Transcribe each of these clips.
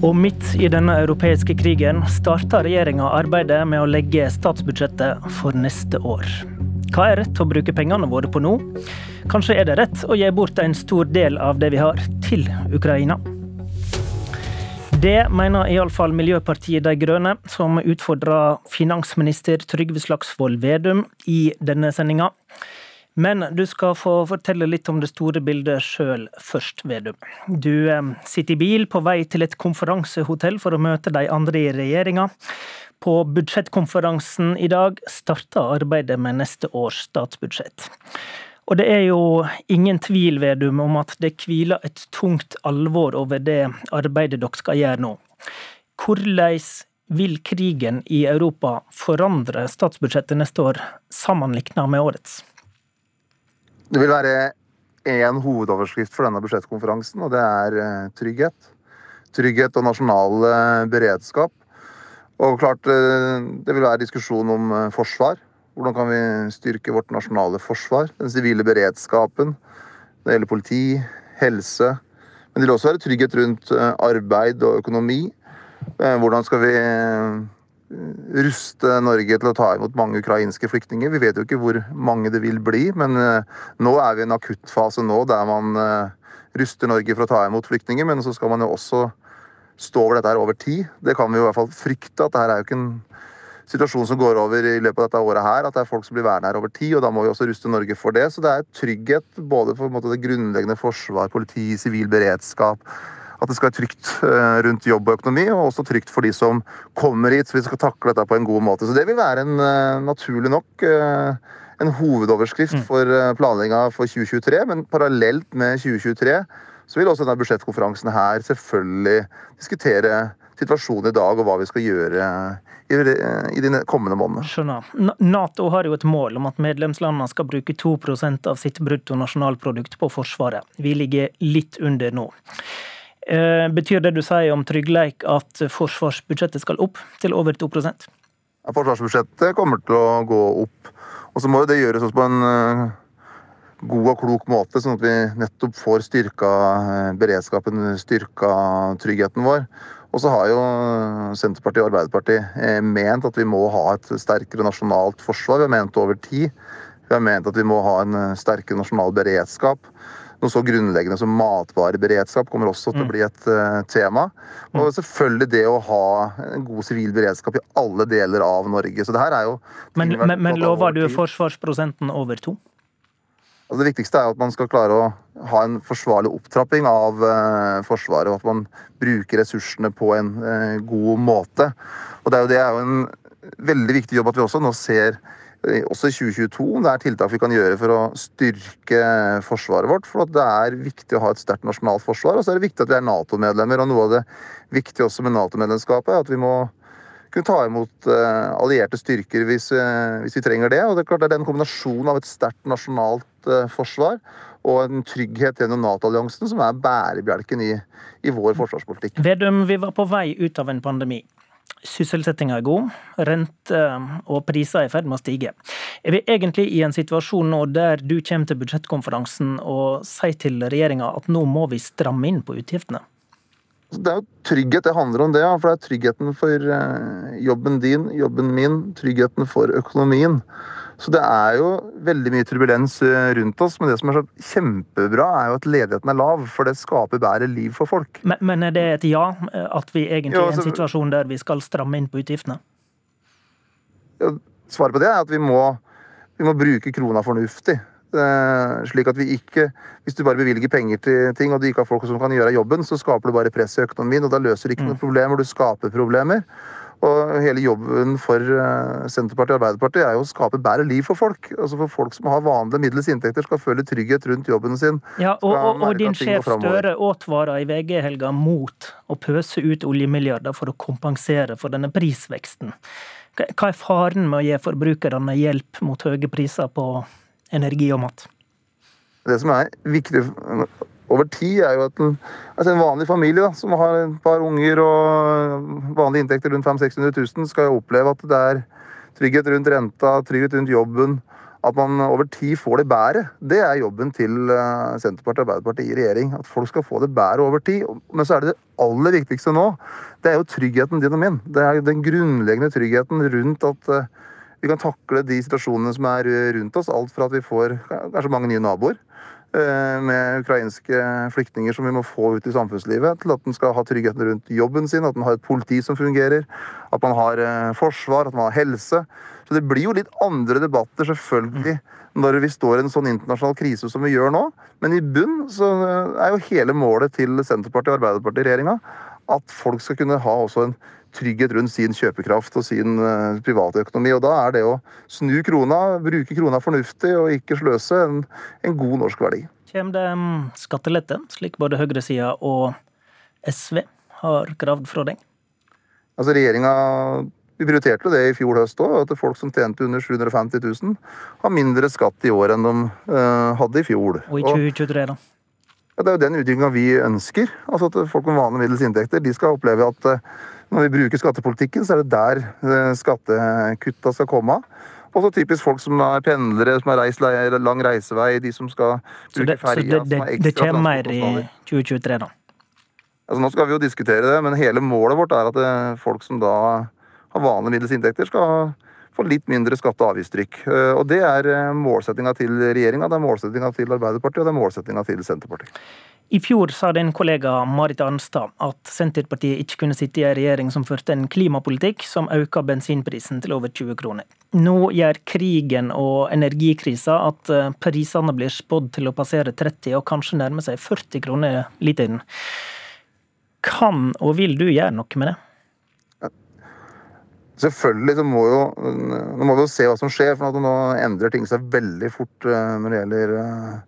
Og midt i denne europeiske krigen starter regjeringa arbeidet med å legge statsbudsjettet for neste år. Hva er rett å bruke pengene våre på nå? Kanskje er det rett å gi bort en stor del av det vi har, til Ukraina? Det mener iallfall Miljøpartiet De Grønne, som utfordrer finansminister Trygve Slagsvold Vedum i denne sendinga. Men du skal få fortelle litt om det store bildet sjøl først, Vedum. Du eh, sitter i bil på vei til et konferansehotell for å møte de andre i regjeringa. På budsjettkonferansen i dag starter arbeidet med neste års statsbudsjett. Og det er jo ingen tvil, Vedum, om at det hviler et tungt alvor over det arbeidet dere skal gjøre nå. Hvordan vil krigen i Europa forandre statsbudsjettet neste år, sammenlignet med årets? Det vil være én hovedoverskrift for denne budsjettkonferansen, og det er eh, trygghet. Trygghet og nasjonal eh, beredskap. Og klart, eh, det vil være diskusjon om forsvar. Hvordan kan vi styrke vårt nasjonale forsvar, den sivile beredskapen. Det gjelder politi, helse. Men det vil også være trygghet rundt arbeid og økonomi. Hvordan skal vi ruste Norge til å ta imot mange ukrainske flyktninger? Vi vet jo ikke hvor mange det vil bli, men nå er vi i en akuttfase nå der man ruster Norge for å ta imot flyktninger. Men så skal man jo også stå over dette her over tid. Det kan vi jo i hvert fall frykte. at det her er jo ikke en situasjon som går over i løpet av dette året her, at det er folk som blir værende her over tid. og Da må vi også ruste Norge for det. Så det er trygghet både for måte, det grunnleggende forsvar, politi, sivil beredskap. At det skal være trygt eh, rundt jobb og økonomi, og også trygt for de som kommer hit. Så vi skal takle dette på en god måte. Så det vil være en eh, naturlig nok eh, en hovedoverskrift mm. for planlegginga for 2023. Men parallelt med 2023 så vil også denne budsjettkonferansen her selvfølgelig diskutere situasjonen i dag og hva vi skal gjøre i de kommende månedene. Skjønner. Nato har jo et mål om at medlemslandene skal bruke 2% av sitt bruttonasjonalprodukt på Forsvaret. Vi ligger litt under nå. Eh, betyr det du sier om tryggleik at forsvarsbudsjettet skal opp til over 2 ja, Forsvarsbudsjettet kommer til å gå opp. Og så må det gjøres også på en eh, god og klok måte, sånn at vi nettopp får styrka eh, beredskapen, styrka tryggheten vår. Og så har jo Senterpartiet og Arbeiderpartiet ment at vi må ha et sterkere nasjonalt forsvar. Vi har ment over tid. Vi har ment at vi må ha en sterkere nasjonal beredskap. Noe så grunnleggende som matvareberedskap kommer også til å mm. bli et uh, tema. Og mm. selvfølgelig det å ha en god sivil beredskap i alle deler av Norge. Så det her er jo Men, men, men lover du forsvarsprosenten over to? Altså det viktigste er at man skal klare å ha en forsvarlig opptrapping av uh, Forsvaret, og at man bruker ressursene på en uh, god måte. Og Det er jo, det er jo en veldig viktig jobb at vi også nå ser også i 2022 om det er tiltak vi kan gjøre for å styrke forsvaret vårt. For det er viktig å ha et sterkt nasjonalt forsvar. Og så er det viktig at vi er Nato-medlemmer. Og noe av det viktige også med Nato-medlemskapet er at vi må kunne ta imot uh, allierte styrker hvis, uh, hvis, vi trenger det. Og det er klart det er den kombinasjonen av et sterkt nasjonalt uh, forsvar og en trygghet gjennom Nato-alliansen som er bærebjelken i, i vår forsvarspolitikk. Vedum, vi var på vei ut av en pandemi. Sysselsettinga er god, rente og priser er i ferd med å stige. Er vi egentlig i en situasjon nå der du kommer til budsjettkonferansen og sier til regjeringa at nå må vi stramme inn på utgiftene? Det er jo trygghet det handler om, det. For det er tryggheten for eh, jobben din, jobben min, tryggheten for økonomien. Så det er jo veldig mye turbulens eh, rundt oss, men det som er så kjempebra, er jo at ledigheten er lav. For det skaper bedre liv for folk. Men, men er det et ja, eh, at vi egentlig er i en situasjon der vi skal stramme inn på utgiftene? Ja, svaret på det er at vi må, vi må bruke krona fornuftig. Eh, slik at vi ikke Hvis du bare bevilger penger til ting, og du ikke har folk som kan gjøre jobben, så skaper du bare press i økonomien, og da løser du ikke noen mm. problemer. Du skaper problemer. Og hele jobben for eh, Senterpartiet og Arbeiderpartiet er jo å skape bedre liv for folk. Altså for folk som har vanlige middels inntekter, skal føle trygghet rundt jobben sin. Ja, Og, og, og din sjef Støre advarer i VG-helga mot å pøse ut oljemilliarder for å kompensere for denne prisveksten. Hva er faren med å gi forbrukerne hjelp mot høye priser på energi og mat. Det som er viktig over tid, er jo at en, altså en vanlig familie da, som har et par unger og vanlige inntekter rundt 500 000-600 000, skal jo oppleve at det er trygghet rundt renta, trygghet rundt jobben. At man over tid får det bedre, det er jobben til Senterpartiet og Arbeiderpartiet i regjering. At folk skal få det bedre over tid. Men så er det det aller viktigste nå. Det er jo tryggheten din og min. Det er den grunnleggende tryggheten rundt at vi kan takle de situasjonene som er rundt oss. Alt fra at vi får kanskje mange nye naboer eh, med ukrainske flyktninger som vi må få ut i samfunnslivet, til at en skal ha tryggheten rundt jobben sin, at en har et politi som fungerer, at man har eh, forsvar, at man har helse. Så det blir jo litt andre debatter, selvfølgelig, når vi står i en sånn internasjonal krise som vi gjør nå. Men i bunn så er jo hele målet til Senterpartiet og Arbeiderpartiet-regjeringa at folk skal kunne ha også en trygghet rundt sin kjøpekraft og sin uh, private økonomi. Og da er det å snu krona, bruke krona fornuftig og ikke sløse, en, en god norsk verdi. Kommer det um, skattelette, slik både høyresida og SV har kravd fra deg? Altså Regjeringa vi prioriterte det i fjor høst òg, at folk som tjente under 750 000, har mindre skatt i år enn de uh, hadde i fjor. Og i 2023, da? Ja, det er jo den utviklinga vi ønsker. Altså At folk med vanlige middels inntekter de skal oppleve at uh, når vi bruker skattepolitikken, så er det der uh, skattekutta skal komme. Og så typisk folk som er pendlere, som har reist lang reisevei, de som skal bruke ferja. Så det, det, det kommer mer i 2023, da? Altså, nå skal vi jo diskutere det, men hele målet vårt er at folk som da har vanlige middels inntekter, skal få litt mindre skatte- og avgiftstrykk. Eh, og Det er eh, målsettinga til regjeringa, det er målsettinga til Arbeiderpartiet og det er målsettinga til Senterpartiet. I fjor sa din kollega Marit Arnstad at Senterpartiet ikke kunne sitte i en regjering som førte en klimapolitikk som øker bensinprisen til over 20 kroner. Nå gjør krigen og energikrisa at eh, prisene blir spådd til å passere 30 og kanskje nærme seg 40 kroner literen. Kan og vil du gjøre noe med det? Selvfølgelig så må jo Nå må vi jo se hva som skjer, for nå endrer ting seg veldig fort eh, når det gjelder eh,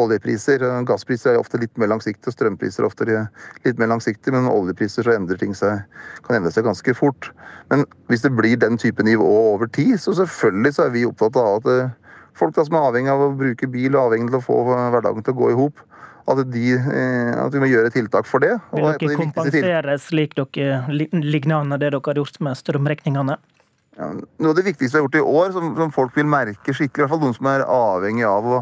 oljepriser. Gasspriser er ofte litt mer langsiktige, strømpriser er ofte litt mer langsiktige, men oljepriser så endrer ting seg, kan endre seg ganske fort. Men hvis det blir den type nivå over tid, så selvfølgelig så er vi opptatt av at eh, folk da som er avhengig av å bruke bil, og avhengig av å få hverdagen til å gå i hop, at, de, eh, at, vi må gjøre tiltak for det. Vil dere kompensere slik dere lignende det dere har gjort med strømregningene? Ja, noe av det viktigste vi har gjort i år, som, som, folk vil merke skikkelig, i hvert fall noen som er avhengig av å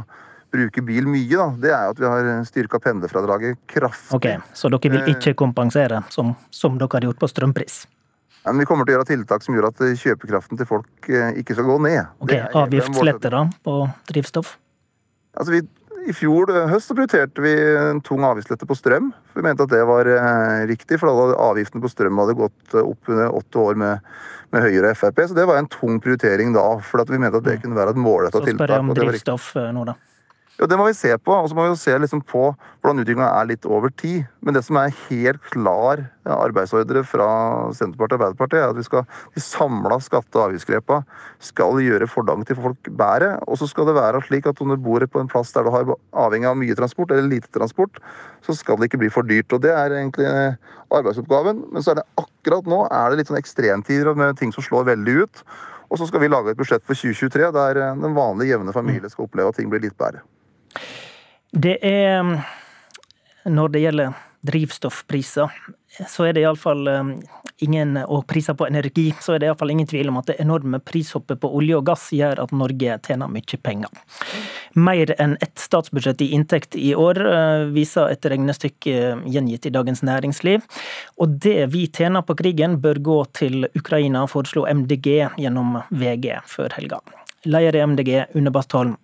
bruke bil mye, da, det er at vi har styrka pendlerfradraget kraftig. Ok, Så dere vil ikke kompensere, som, som dere har gjort på strømpris? Ja, men Vi kommer til å gjøre tiltak som gjør at kjøpekraften til folk eh, ikke skal gå ned. Ok, Avgiftslette da, på drivstoff? Altså, Vi i fjor eh, høst prioriterte vi en tung avgiftslette på strøm. Vi mente at det var eh, riktig, for da hadde avgiftene på strøm hadde gått eh, opp under åtte år med, med Høyre og Frp. Så det var en tung prioritering da, for vi mente at det mm. kunne være et målretta tiltak. Så spør jeg om drivstoff nå, da. Ja, Det må vi se på. Og så må vi se liksom på hvordan utviklinga er litt over tid. Men det som er helt klar arbeidsordre fra Senterpartiet og Arbeiderpartiet, er at vi skal, de samla skatte- og avgiftsgrepa skal gjøre fordagen til folk bedre. Og så skal det være slik at om du bor på en plass der du har avhengig av mye transport eller lite transport, så skal det ikke bli for dyrt. Og det er egentlig arbeidsoppgaven. Men så er det akkurat nå er det litt sånn ekstremtider med ting som slår veldig ut. Og så skal vi lage et budsjett for 2023 der den vanlige, jevne familie skal oppleve at ting blir litt bedre. Det er mm, Når det gjelder drivstoffpriser, så er det iallfall mm, ingen Og priser på energi, så er det iallfall ingen tvil om at det enorme prishoppet på olje og gass gjør at Norge tjener mye penger. Mer enn ett statsbudsjett i inntekt i år, eh, viser et regnestykke gjengitt i Dagens Næringsliv. Og det vi tjener på krigen, bør gå til Ukraina, foreslo MDG gjennom VG før helga. Leder i MDG, Une Bastholm,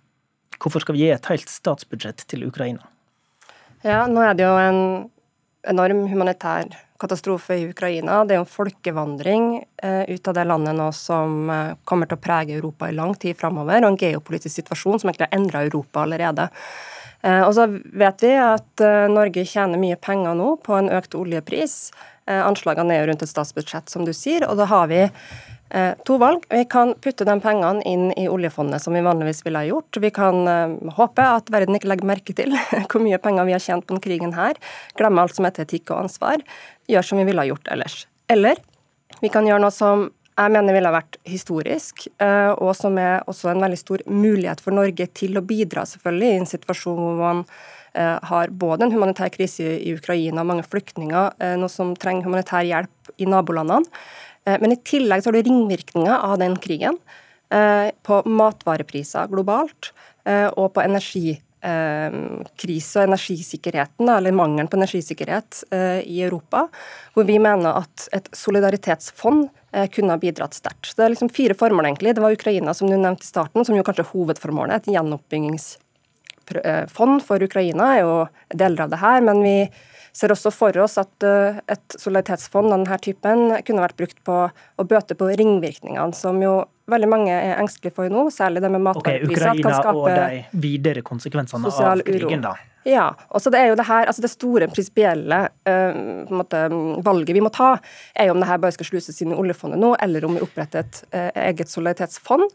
Hvorfor skal vi gi et helt statsbudsjett til Ukraina? Ja, nå er det jo en enorm humanitær katastrofe i Ukraina. Det er jo en folkevandring eh, ut av det landet nå som eh, kommer til å prege Europa i lang tid framover, og en geopolitisk situasjon som egentlig har endra Europa allerede. Eh, og så vet vi at eh, Norge tjener mye penger nå på en økt oljepris. Eh, anslagene er jo rundt et statsbudsjett, som du sier, og da har vi to valg. Vi kan putte de pengene inn i oljefondet, som vi vanligvis ville ha gjort. Vi kan eh, håpe at verden ikke legger merke til hvor mye penger vi har tjent på denne krigen her. Glemme alt som heter etikk og ansvar. Gjøre som vi ville ha gjort ellers. Eller vi kan gjøre noe som jeg mener ville ha vært historisk, eh, og som er også en veldig stor mulighet for Norge til å bidra, selvfølgelig, i en situasjon hvor man har både en humanitær krise i Ukraina, mange flyktninger, noe som trenger humanitær hjelp i nabolandene. Eh, men i tillegg så har du ringvirkninger av den krigen. på matvarepriser globalt og på energi krise og energisikkerheten, eller mangelen på energisikkerhet i Europa, hvor vi mener at et solidaritetsfond kunne ha bidratt sterkt. Det er liksom fire formål, egentlig. Det var Ukraina, som du nevnte i starten, som jo kanskje er hovedformålet. Et gjenoppbyggingsfond for Ukraina er jo deler av det her, men vi ser også for oss at et solidaritetsfond av denne typen kunne vært brukt på å bøte på ringvirkningene, som jo veldig mange er engstelige for nå, særlig det med matvarepriser. Okay, Ukraina og de videre konsekvensene av krigen, da. Ja. og så Det er jo det her, altså det store prinsipielle uh, valget vi må ta, er jo om det her bare skal sluses inn i oljefondet nå, eller om vi oppretter et uh, eget solidaritetsfond.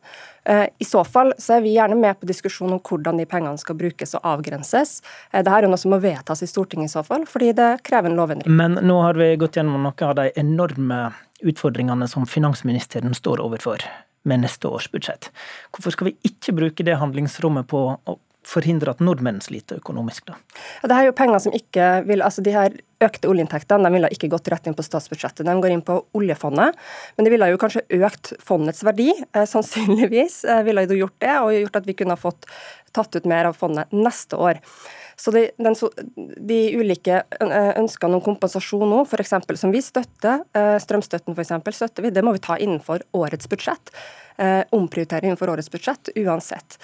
Uh, I så fall så er vi gjerne med på diskusjon om hvordan de pengene skal brukes og avgrenses. Dette er noe som må vedtas i Stortinget i så fall, fordi det krever en lovendring. Men nå har vi gått gjennom noen av de enorme utfordringene som finansministeren står overfor med neste års budsjett. Hvorfor skal vi ikke bruke det handlingsrommet på å forhindre at nordmenn sliter økonomisk, da? Ja, det er jo penger som ikke vil, altså De her økte oljeinntektene de ville ikke gått rett inn på statsbudsjettet, de går inn på oljefondet. Men det ville jo kanskje økt fondets verdi, eh, sannsynligvis eh, ville det gjort det, og gjort at vi kunne ha fått tatt ut mer av fondet neste år. Så de, den, de, ulike ønskene om kompensasjon nå, f.eks. som vi støtter, strømstøtten f.eks., støtter vi, det må vi ta innenfor årets budsjett. Omprioritere innenfor årets budsjett uansett.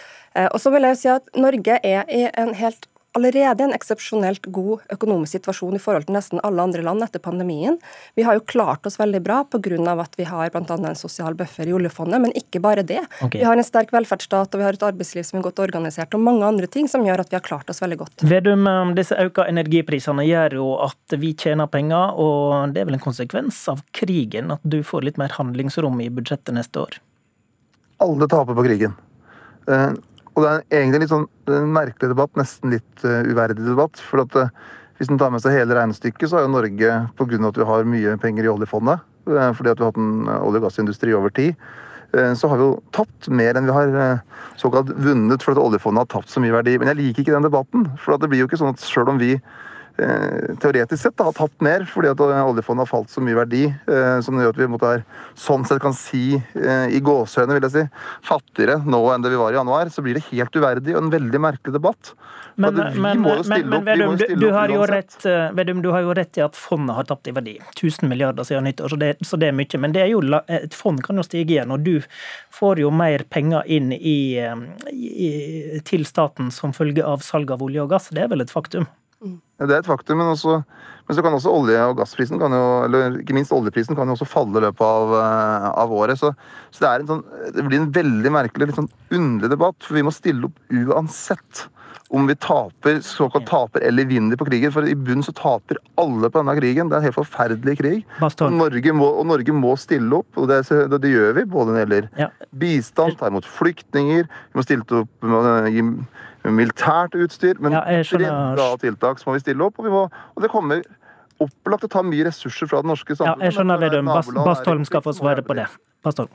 Og så vil jeg si at Norge er i en helt allerede en eksepsjonelt god økonomisk situasjon i forhold til nesten alle andre land etter pandemien. Vi har jo klart oss veldig bra pga. at vi har bl.a. en sosial buffer i oljefondet, men ikke bare det. Okay. Vi har en sterk velferdsstat og vi har et arbeidsliv som er godt organisert, og mange andre ting som gjør at vi har klart oss veldig godt. Vedum, um, disse økte energiprisene gjør jo at vi tjener penger, og det er vel en konsekvens av krigen at du får litt mer handlingsrom i budsjettet neste år? Alle taper på krigen. Og det er egentlig en litt sånn merkelig debatt, nesten litt uh, uverdig debatt. For at uh, hvis en tar med seg hele regnestykket, så har jo Norge, pga. at vi har mye penger i oljefondet, uh, fordi at vi har hatt en olje- og gassindustri over tid, så har vi jo tapt mer enn vi har såkalt vunnet fordi oljefondet har tapt så mye verdi. Men jeg liker ikke den debatten. For det blir jo ikke sånn at sjøl om vi teoretisk sett da, har tapt mer, fordi at oljefondet har falt så mye verdi. Eh, som gjør at vi måtte, sånn sett kan si, eh, i gåsehøyne, vil jeg si, fattigere nå enn det vi var i januar, så blir det helt uverdig og en veldig merkelig debatt. Men, men, men, men Vedum, du, du, har rett, Vedum, du har jo rett i at fondet har tapt i verdi. 1000 milliarder siden nyttår, så det, så det er mye. Men det er jo, et fond kan jo stige igjen, og du får jo mer penger inn i, i, til staten som følge av salg av olje og gass. Det er vel et faktum? Det er et faktum, men, også, men så kan også olje- og gassprisen, jo, eller ikke minst oljeprisen, kan jo også falle i løpet av, eh, av året. Så, så det, sånn, det, blir en veldig merkelig, litt sånn underlig debatt. For vi må stille opp uansett om vi taper, såkalt taper eller vinner på krigen. For i bunn så taper alle på denne krigen. Det er en helt forferdelig krig. Norge må, og Norge må stille opp, og det, det, det gjør vi. Både når det gjelder ja. bistand, ta imot flyktninger, vi må stille opp med gi militært utstyr. Men ja, bra tiltak så må vi stille opp. Og, må, og det kommer opplagt å ta mye ressurser fra det norske samfunnet. Ja, jeg skjønner Vedum. Bastholm skal få svare på det. Bastholm.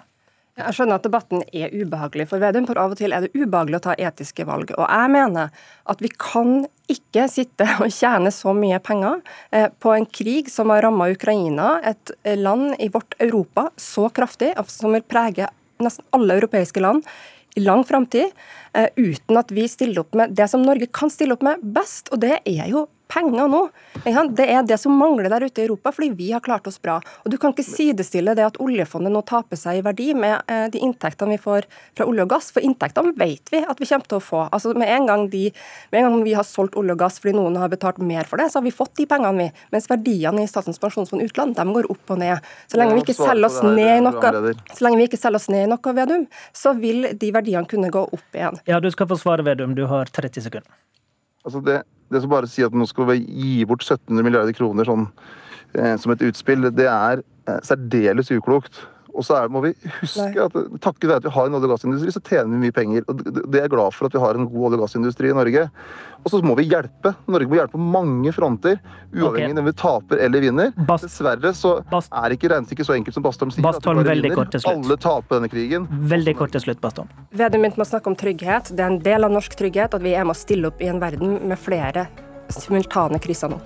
Jeg skjønner at debatten er ubehagelig for Vedum, for av og til er det ubehagelig å ta etiske valg. Og jeg mener at vi kan ikke sitte og tjene så mye penger eh, på en krig som har ramma Ukraina, et land i vårt Europa, så kraftig, som vil prege nesten alle europeiske land i lang framtid, eh, uten at vi stiller opp med det som Norge kan stille opp med best, og det er jo penger nå. Det er det som mangler der ute i Europa, fordi vi har klart oss bra. Og Du kan ikke sidestille det at oljefondet nå taper seg i verdi med eh, de inntektene vi får fra olje og gass, for inntektene vet vi at vi kommer til å få. Altså Med en gang, de, med en gang vi har solgt olje og gass fordi noen har betalt mer for det, så har vi fått de pengene, vi. Mens verdiene i Statens pensjonsfond utland de går opp og ned. Så lenge vi ikke selger oss ned i noe, så lenge vi ikke selger oss ned i noe, Vedum, så vil de verdiene kunne gå opp igjen. Ja, du skal få svare, Vedum. Du har 30 sekunder. Altså det det som bare sier at nå skal vi gi bort 1700 milliarder kroner sånn, eh, som et utspill, det er eh, særdeles uklokt. Og så er, må vi huske Nei. at takket være at vi har en olje- og gassindustri, så tjener vi mye penger. Og det er jeg glad for at vi har en god olje- og gassindustri i Norge. Og så må vi hjelpe. Norge må hjelpe på mange fronter, uavhengig av okay. om vi taper eller vinner. Bast Dessverre så Bast er ikke regnestykket så enkelt som Bastholm sier. Bastholm, at veldig kort til slutt. Alle taper denne krigen. Veldig kort til slutt, Bastholm. Vedum begynte med å snakke om trygghet. Det er en del av norsk trygghet at vi er med å stille opp i en verden med flere simultane kriser nå.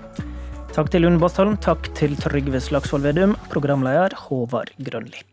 Takk til Lund Bastholm. Takk til Trygve Slagsvold Vedum, programleder Håvard Grønli.